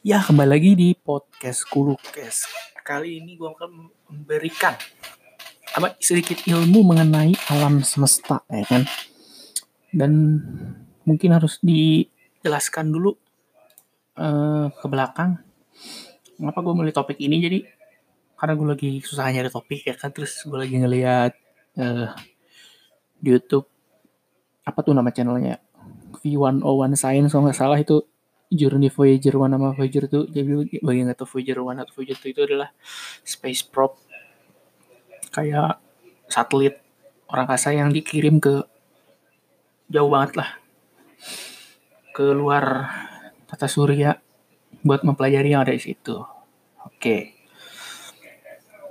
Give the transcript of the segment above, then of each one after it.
Ya, kembali lagi di podcast Kulukes. Kali ini gue akan memberikan apa sedikit ilmu mengenai alam semesta, ya kan? Dan mungkin harus dijelaskan dulu uh, ke belakang. Kenapa gue mulai topik ini? Jadi karena gue lagi susah nyari topik ya kan, terus gue lagi ngeliat uh, di YouTube apa tuh nama channelnya V101 Science kalau nggak salah itu Journey Voyager 1 sama Voyager 2 jadi bagi nggak tahu Voyager 1 atau Voyager 2 itu adalah space probe kayak satelit orang angkasa yang dikirim ke jauh banget lah ke luar tata surya buat mempelajari yang ada di situ. Oke.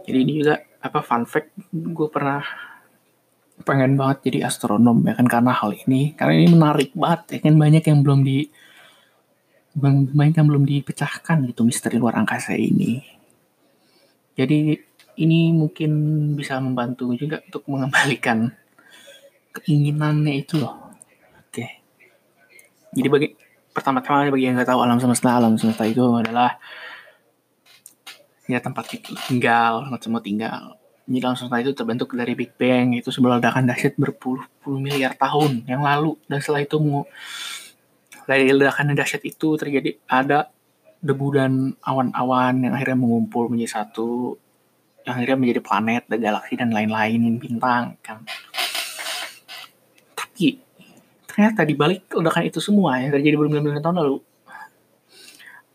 Jadi ini juga apa fun fact gue pernah pengen banget jadi astronom ya kan karena hal ini karena ini menarik banget ya kan banyak yang belum di banyak yang belum dipecahkan gitu misteri luar angkasa ini. Jadi ini mungkin bisa membantu juga untuk mengembalikan keinginannya itu loh. Oke. Jadi bagi pertama-tama bagi yang nggak tahu alam semesta, alam semesta itu adalah ya tempat tinggal, tempat semua tinggal. Jadi alam semesta itu terbentuk dari Big Bang, itu sebuah ledakan dahsyat berpuluh-puluh miliar tahun yang lalu. Dan setelah itu dari ledakan dahsyat itu terjadi ada debu dan awan-awan yang akhirnya mengumpul menjadi satu yang akhirnya menjadi planet dan galaksi dan lain-lain bintang kan. Tapi ternyata di balik ledakan itu semua yang terjadi bermilion-milion tahun lalu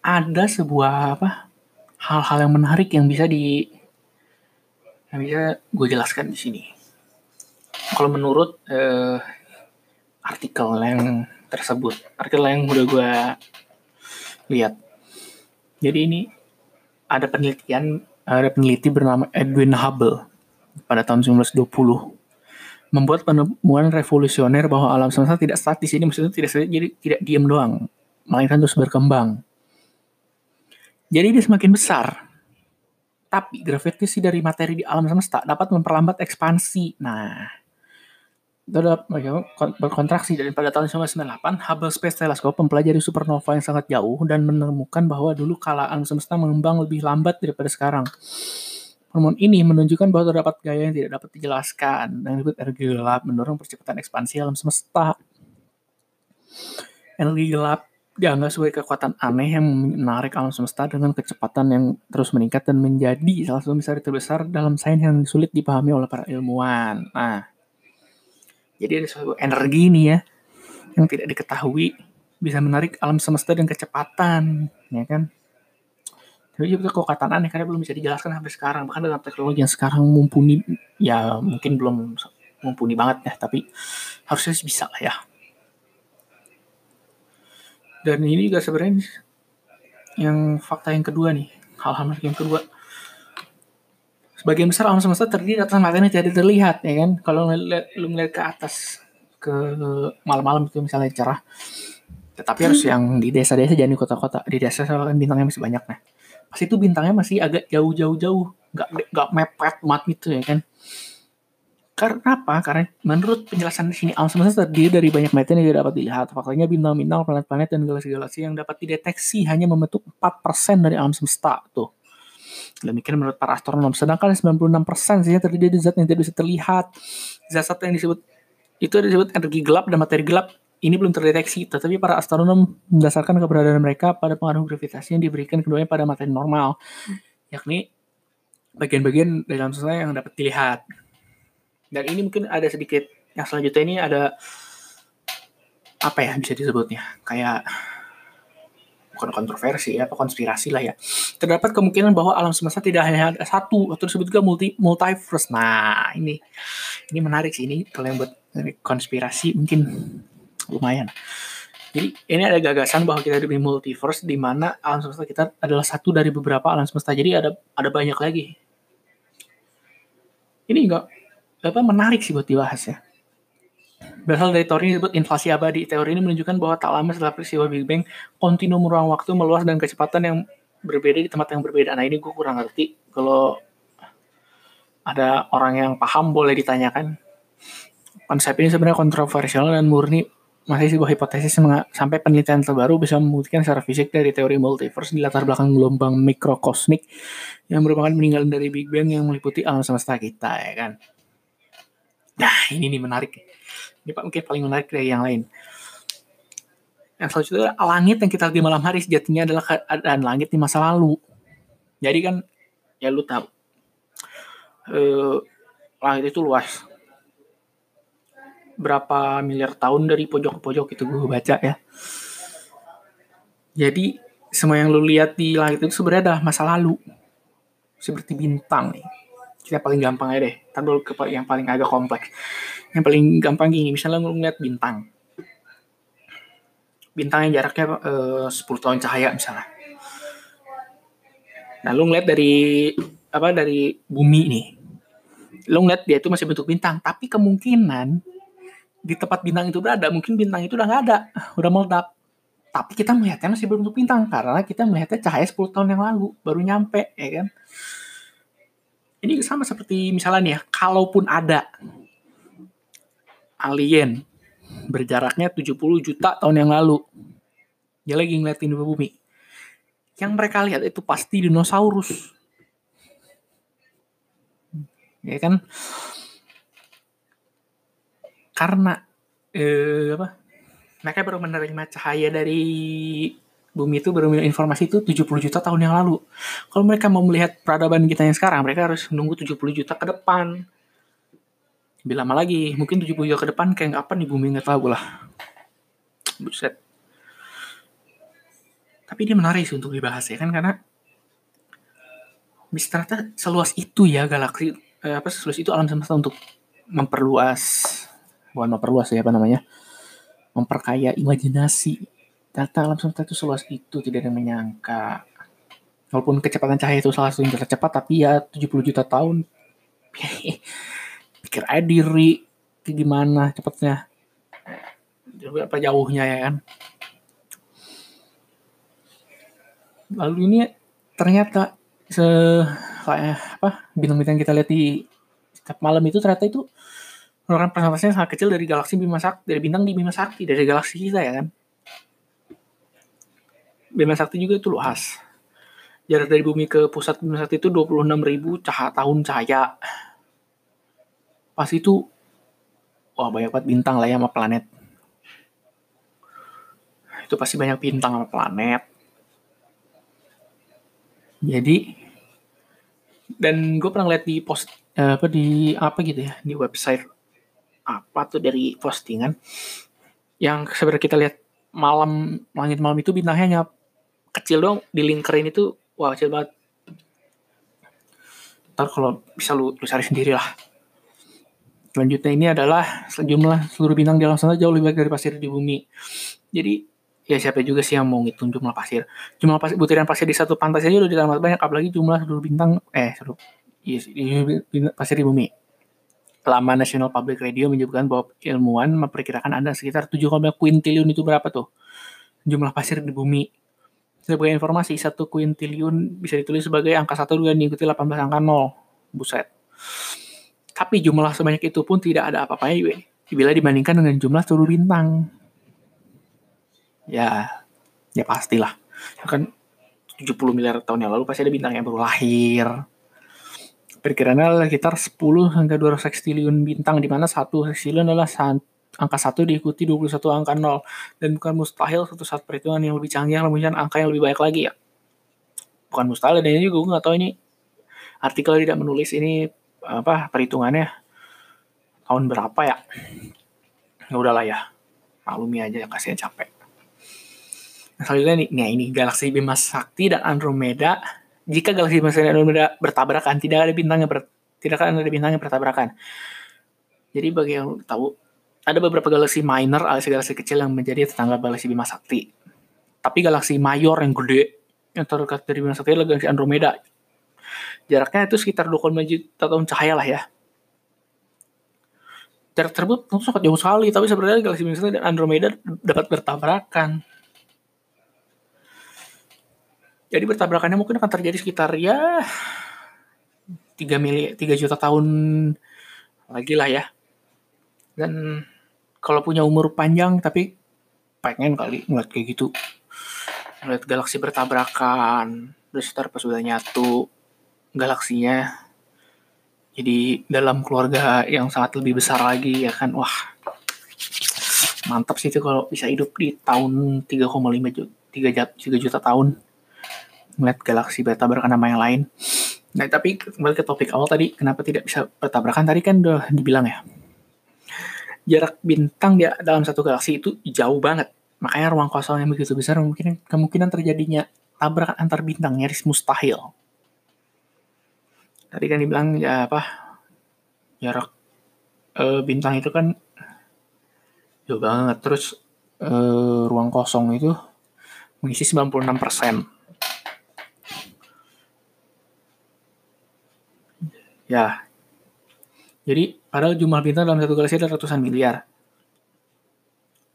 ada sebuah apa hal-hal yang menarik yang bisa di yang bisa gue jelaskan di sini. Kalau menurut uh, artikel yang tersebut. Artikel yang udah gue lihat. Jadi ini ada penelitian, ada peneliti bernama Edwin Hubble pada tahun 1920 membuat penemuan revolusioner bahwa alam semesta tidak statis ini maksudnya tidak jadi tidak diam doang melainkan terus berkembang jadi dia semakin besar tapi gravitasi dari materi di alam semesta dapat memperlambat ekspansi nah adalah berkontraksi dan pada tahun 1998 Hubble Space Telescope mempelajari supernova yang sangat jauh dan menemukan bahwa dulu kala alam semesta mengembang lebih lambat daripada sekarang. Penemuan ini menunjukkan bahwa terdapat gaya yang tidak dapat dijelaskan dan disebut energi gelap mendorong percepatan ekspansi alam semesta. Energi gelap dianggap sebagai kekuatan aneh yang menarik alam semesta dengan kecepatan yang terus meningkat dan menjadi salah satu misteri terbesar dalam sains yang sulit dipahami oleh para ilmuwan. Nah, jadi ada suatu energi nih ya yang tidak diketahui bisa menarik alam semesta dengan kecepatan, ya kan? Tapi juga kekuatan aneh karena belum bisa dijelaskan sampai sekarang. Bahkan dengan teknologi yang sekarang mumpuni, ya mungkin belum mumpuni banget ya, tapi harusnya bisa lah ya. Dan ini juga sebenarnya yang fakta yang kedua nih, hal-hal yang kedua sebagian besar alam semesta terdiri atas materi yang tidak terlihat ya kan kalau lu ngeliat ke atas ke malam-malam itu misalnya cerah tetapi hmm. harus yang di desa-desa jangan di kota-kota di desa kan bintangnya masih banyak nah pas itu bintangnya masih agak jauh-jauh-jauh nggak nggak mepet mat gitu ya kan karena apa? Karena menurut penjelasan di sini alam semesta terdiri dari banyak materi yang tidak dapat dilihat. Faktanya bintang-bintang, planet-planet, dan galaksi-galaksi yang dapat dideteksi hanya membentuk 4% dari alam semesta. Tuh. Demikian menurut para astronom. Sedangkan 96% sih terdiri dari zat yang tidak bisa terlihat. Zat-zat yang disebut itu disebut energi gelap dan materi gelap ini belum terdeteksi, tetapi para astronom mendasarkan keberadaan mereka pada pengaruh gravitasi yang diberikan keduanya pada materi normal, yakni bagian-bagian dalam semesta yang dapat dilihat. Dan ini mungkin ada sedikit yang selanjutnya ini ada apa ya bisa disebutnya kayak bukan kontroversi ya, apa konspirasi lah ya. Terdapat kemungkinan bahwa alam semesta tidak hanya ada satu atau disebut juga multi multiverse. Nah, ini ini menarik sih ini kalau yang buat konspirasi mungkin lumayan. Jadi ini ada gagasan bahwa kita hidup di multiverse di mana alam semesta kita adalah satu dari beberapa alam semesta. Jadi ada ada banyak lagi. Ini enggak apa menarik sih buat dibahas ya. Berasal dari teori disebut inflasi abadi. Teori ini menunjukkan bahwa tak lama setelah peristiwa Big Bang, kontinum ruang waktu meluas dan kecepatan yang berbeda di tempat yang berbeda. Nah ini gue kurang ngerti. Kalau ada orang yang paham boleh ditanyakan. Konsep ini sebenarnya kontroversial dan murni masih sebuah hipotesis sampai penelitian terbaru bisa membuktikan secara fisik dari teori multiverse di latar belakang gelombang mikrokosmik yang merupakan peninggalan dari Big Bang yang meliputi alam semesta kita ya kan. Nah ini nih menarik. Ini mungkin paling menarik dari yang lain. Yang selanjutnya langit yang kita lihat di malam hari sejatinya adalah keadaan langit di masa lalu. Jadi kan ya lu tahu eh, langit itu luas berapa miliar tahun dari pojok ke pojok itu gue baca ya. Jadi semua yang lu lihat di langit itu sebenarnya adalah masa lalu. Seperti bintang nih. Kita paling gampang aja deh. Ntar ke yang paling agak kompleks. Yang paling gampang gini, misalnya lu ngeliat bintang. Bintang yang jaraknya eh, 10 tahun cahaya misalnya. Nah, lu ngeliat dari apa dari bumi nih. Lu ngeliat dia itu masih bentuk bintang, tapi kemungkinan di tempat bintang itu berada, mungkin bintang itu udah nggak ada, udah meledak. Tapi kita melihatnya masih berbentuk bintang karena kita melihatnya cahaya 10 tahun yang lalu baru nyampe, ya kan? Ini sama seperti misalnya ya, kalaupun ada alien berjaraknya 70 juta tahun yang lalu, dia lagi ngeliatin di bumi. Yang mereka lihat itu pasti dinosaurus. Ya kan? karena eh, apa mereka baru menerima cahaya dari bumi itu baru informasi itu 70 juta tahun yang lalu. Kalau mereka mau melihat peradaban kita yang sekarang, mereka harus menunggu 70 juta ke depan. Lebih lama lagi, mungkin 70 juta ke depan kayak apa nih bumi nggak tahu lah. Buset. Tapi ini menarik sih untuk dibahas ya kan karena bisa ternyata seluas itu ya galaksi eh, apa seluas itu alam semesta untuk memperluas bukan memperluas ya apa namanya memperkaya imajinasi data alam semesta itu seluas itu tidak ada yang menyangka. Walaupun kecepatan cahaya itu salah satu yang tercepat tapi ya 70 juta tahun. Pikir aja diri gimana cepatnya. Apa jauhnya ya kan? Lalu ini ternyata se kayak apa bintang-bintang kita lihat di setiap malam itu ternyata itu merupakan persentasenya sangat kecil dari galaksi Bima Sakti, dari bintang di Bima Sakti, dari galaksi kita ya kan. Bima Sakti juga itu luas. Jarak dari bumi ke pusat Bima Sakti itu 26.000 cahaya tahun cahaya. Pas itu, wah banyak banget bintang lah ya sama planet. Itu pasti banyak bintang sama planet. Jadi, dan gue pernah lihat di post eh, apa di apa gitu ya di website apa tuh dari postingan yang sebenarnya kita lihat malam langit malam itu bintangnya hanya kecil dong di lingkarin itu wah kecil banget. Ntar kalau bisa lu, lu cari sendiri lah. Selanjutnya ini adalah sejumlah seluruh bintang di alam sana jauh lebih baik dari pasir di bumi. Jadi ya siapa juga sih yang mau ngitung jumlah pasir? Jumlah pasir butiran pasir di satu pantai saja udah ditambah banyak apalagi jumlah seluruh bintang eh seluruh yes, pasir di bumi. Lama National Public Radio menyebutkan bahwa ilmuwan memperkirakan ada sekitar 7, kuintiliun itu berapa tuh? Jumlah pasir di bumi. Sebagai informasi, satu kuintiliun bisa ditulis sebagai angka 1 dan diikuti 18 angka 0. Buset. Tapi jumlah sebanyak itu pun tidak ada apa-apanya bila dibandingkan dengan jumlah seluruh bintang. Ya, ya pastilah. Kan 70 miliar tahun yang lalu pasti ada bintang yang baru lahir, Perkiraannya sekitar 10 hingga 200 sekstiliun bintang di mana satu sekstiliun adalah angka 1 diikuti 21 angka 0 dan bukan mustahil suatu saat perhitungan yang lebih canggih menunjukkan angka yang lebih baik lagi ya. Bukan mustahil dan ini juga gue nggak tahu ini artikel tidak menulis ini apa perhitungannya tahun berapa ya. Ya udahlah ya. Maklumi aja yang kasihnya capek. Nah, selanjutnya nih, nah ini galaksi Bima Sakti dan Andromeda jika galaksi Bima dan Andromeda bertabrakan, tidak ada bintang yang tidak akan ada bintang yang bertabrakan. Jadi bagi yang tahu, ada beberapa galaksi minor alias galaksi kecil yang menjadi tetangga galaksi Bima Sakti. Tapi galaksi mayor yang gede yang terdekat dari Bima Sakti adalah galaksi Andromeda. Jaraknya itu sekitar 2,5 juta tahun cahaya lah ya. Jarak tersebut tentu sangat jauh sekali, tapi sebenarnya galaksi Bima Sakti dan Andromeda dapat bertabrakan jadi bertabrakannya mungkin akan terjadi sekitar ya 3 mili 3 juta tahun lagi lah ya. Dan kalau punya umur panjang tapi pengen kali ngeliat kayak gitu. Ngeliat galaksi bertabrakan terus ntar pas udah nyatu galaksinya jadi dalam keluarga yang sangat lebih besar lagi ya kan? Wah mantap sih itu kalau bisa hidup di tahun 3,5 juta 3, 3 juta tahun ngeliat galaksi bertabrakan sama yang lain. Nah tapi kembali ke topik awal tadi kenapa tidak bisa bertabrakan? Tadi kan udah dibilang ya jarak bintang dia dalam satu galaksi itu jauh banget. Makanya ruang kosong yang begitu besar mungkin kemungkinan terjadinya tabrakan antar bintang nyaris mustahil. Tadi kan dibilang ya apa jarak e, bintang itu kan jauh banget. Terus e, ruang kosong itu mengisi 96 persen. Ya jadi padahal jumlah bintang dalam satu galaksi ada ratusan miliar.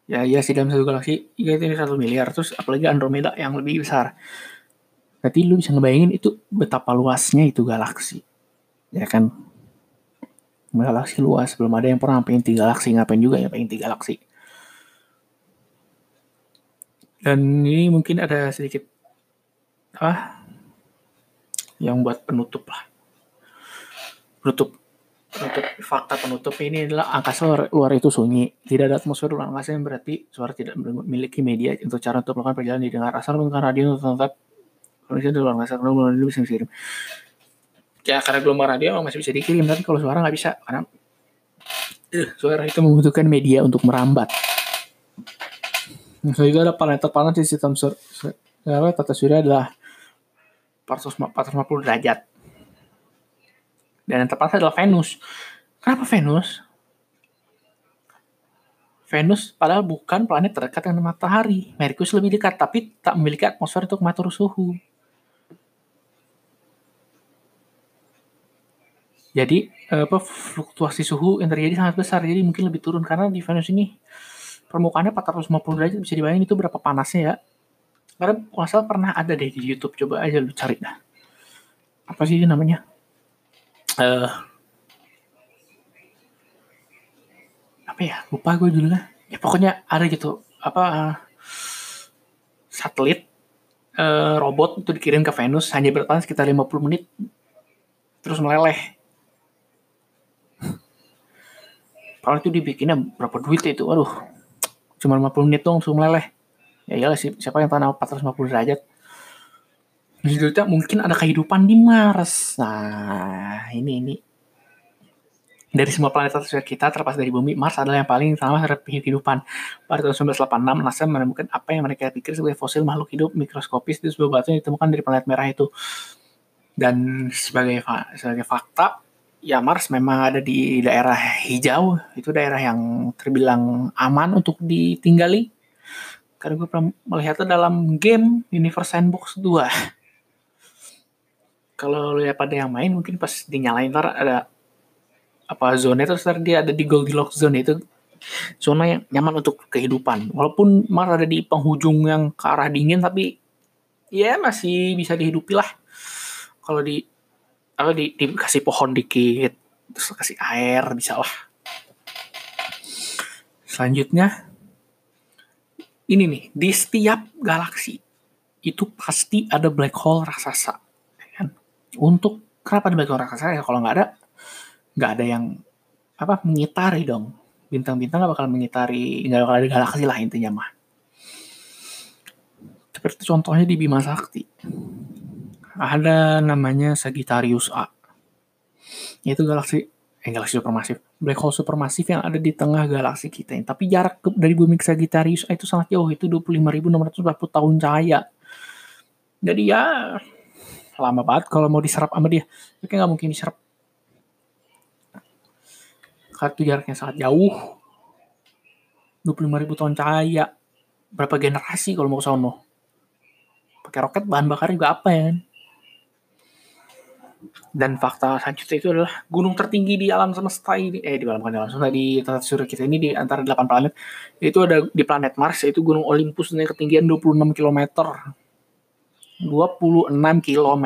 Ya iya sih dalam satu galaksi ya itu satu miliar. Terus apalagi Andromeda yang lebih besar. Berarti lu bisa ngebayangin itu betapa luasnya itu galaksi. Ya kan? Galaksi luas. Belum ada yang pernah pengen tiga galaksi. Ngapain juga ya pengen tiga galaksi? Dan ini mungkin ada sedikit apa? Yang buat penutup lah. Penutup penutup fakta penutup ini adalah angkasa luar, luar itu sunyi. Tidak ada atmosfer luar angkasa yang berarti suara tidak memiliki media untuk cara untuk melakukan perjalanan. Didengar asal menggunakan radio untuk tetap kondisi di luar angkasa karena bisa dikirim ya karena gelombang radio masih bisa dikirim tapi kalau suara nggak bisa karena uh, suara itu membutuhkan media untuk merambat. So juga ada planet-planet di sistem sur, sur, tata surya adalah 450 derajat dan yang tepat adalah Venus kenapa Venus Venus padahal bukan planet terdekat dengan matahari Merkurius lebih dekat tapi tak memiliki atmosfer untuk mengatur suhu Jadi apa fluktuasi suhu yang terjadi sangat besar. Jadi mungkin lebih turun karena di Venus ini permukaannya 450 derajat bisa dibayangin itu berapa panasnya ya. Karena asal pernah ada deh di YouTube. Coba aja lu cari dah. Apa sih namanya? Uh, apa ya? Lupa gue dulu lah. Ya pokoknya ada gitu. Apa uh, satelit uh, robot itu dikirim ke Venus hanya bertahan sekitar 50 menit terus meleleh kalau itu dibikinnya berapa duit itu aduh cuma 50 menit dong langsung meleleh ya iyalah siapa yang tanah 450 derajat Selanjutnya mungkin ada kehidupan di Mars. Nah, ini ini dari semua planet tersusun kita terlepas dari bumi, Mars adalah yang paling ramah terhadap kehidupan. Pada tahun 1986, NASA menemukan apa yang mereka pikir sebagai fosil makhluk hidup mikroskopis di sebuah batu yang ditemukan dari planet merah itu. Dan sebagai sebagai fakta, ya Mars memang ada di daerah hijau, itu daerah yang terbilang aman untuk ditinggali. Karena gue pernah melihatnya dalam game Universe Sandbox 2. Kalau lihat pada yang main mungkin pas dinyalain ntar ada apa zona terus ntar dia ada di Goldilocks zone itu zona yang nyaman untuk kehidupan. Walaupun Mars ada di penghujung yang ke arah dingin tapi ya masih bisa dihidupi lah. Kalau di apa di, dikasih pohon dikit terus kasih air bisa lah selanjutnya ini nih di setiap galaksi itu pasti ada black hole raksasa untuk kenapa black hole raksasa ya kalau nggak ada nggak ada yang apa mengitari dong bintang-bintang nggak bakal mengitari nggak bakal ada galaksi lah intinya mah seperti contohnya di Bima Sakti ada namanya Sagittarius A. Itu galaksi eh galaksi supermasif, black hole supermasif yang ada di tengah galaksi kita. ini. Tapi jarak ke, dari bumi ke Sagittarius A itu sangat jauh, itu 25.640 tahun cahaya. Jadi ya lama banget kalau mau diserap sama dia. Tapi nggak mungkin diserap. Karena itu jaraknya sangat jauh. 25.000 tahun cahaya. Berapa generasi kalau mau ke sono? Pakai roket bahan bakar juga apa ya kan? Dan fakta selanjutnya itu adalah gunung tertinggi di alam semesta ini, eh di alam alam semesta di tata surya kita ini di antara 8 planet, itu ada di planet Mars yaitu Gunung Olympus dengan ketinggian 26 km. 26 km.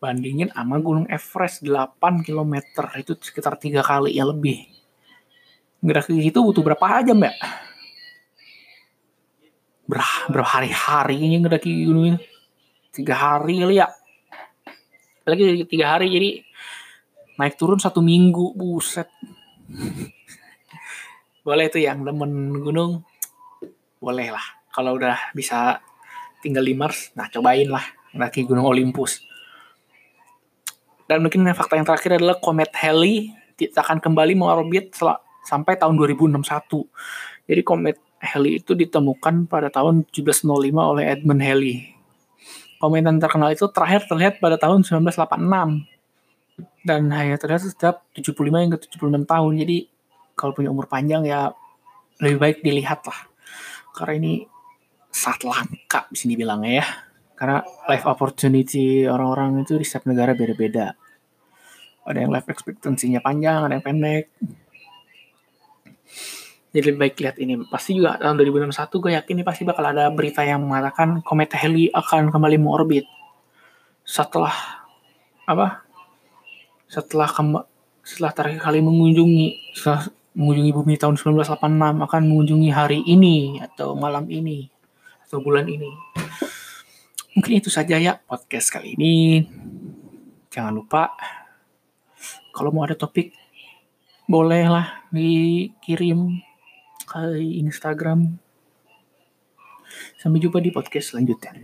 Bandingin sama Gunung Everest 8 km, itu sekitar tiga kali yang lebih. ngedaki gitu butuh berapa jam ya berapa, berapa hari-hari ini ngedaki gunung ini. Tiga hari kali ya. Lagi tiga hari jadi naik turun satu minggu buset. Boleh tuh yang demen gunung? Boleh lah. Kalau udah bisa tinggal di Mars nah cobain lah ngedaki gunung Olympus dan mungkin fakta yang terakhir adalah komet Halley akan kembali mengorbit sampai tahun 2061 jadi komet Halley itu ditemukan pada tahun 1705 oleh Edmund Halley. Komet yang terkenal itu terakhir terlihat pada tahun 1986. Dan hanya terlihat setiap 75 hingga 76 tahun. Jadi kalau punya umur panjang ya lebih baik dilihat lah. Karena ini saat langka bisa dibilangnya ya. Karena life opportunity orang-orang itu di setiap negara beda-beda. Ada yang life expectancy-nya panjang, ada yang pendek. Jadi lebih baik lihat ini. Pasti juga tahun 2021 gue yakin nih pasti bakal ada berita yang mengatakan komet Halley akan kembali mengorbit setelah apa? Setelah kemba, setelah terakhir kali mengunjungi setelah mengunjungi bumi tahun 1986 akan mengunjungi hari ini atau malam ini atau bulan ini mungkin itu saja ya podcast kali ini jangan lupa kalau mau ada topik bolehlah dikirim ke Instagram. Sampai jumpa di podcast selanjutnya.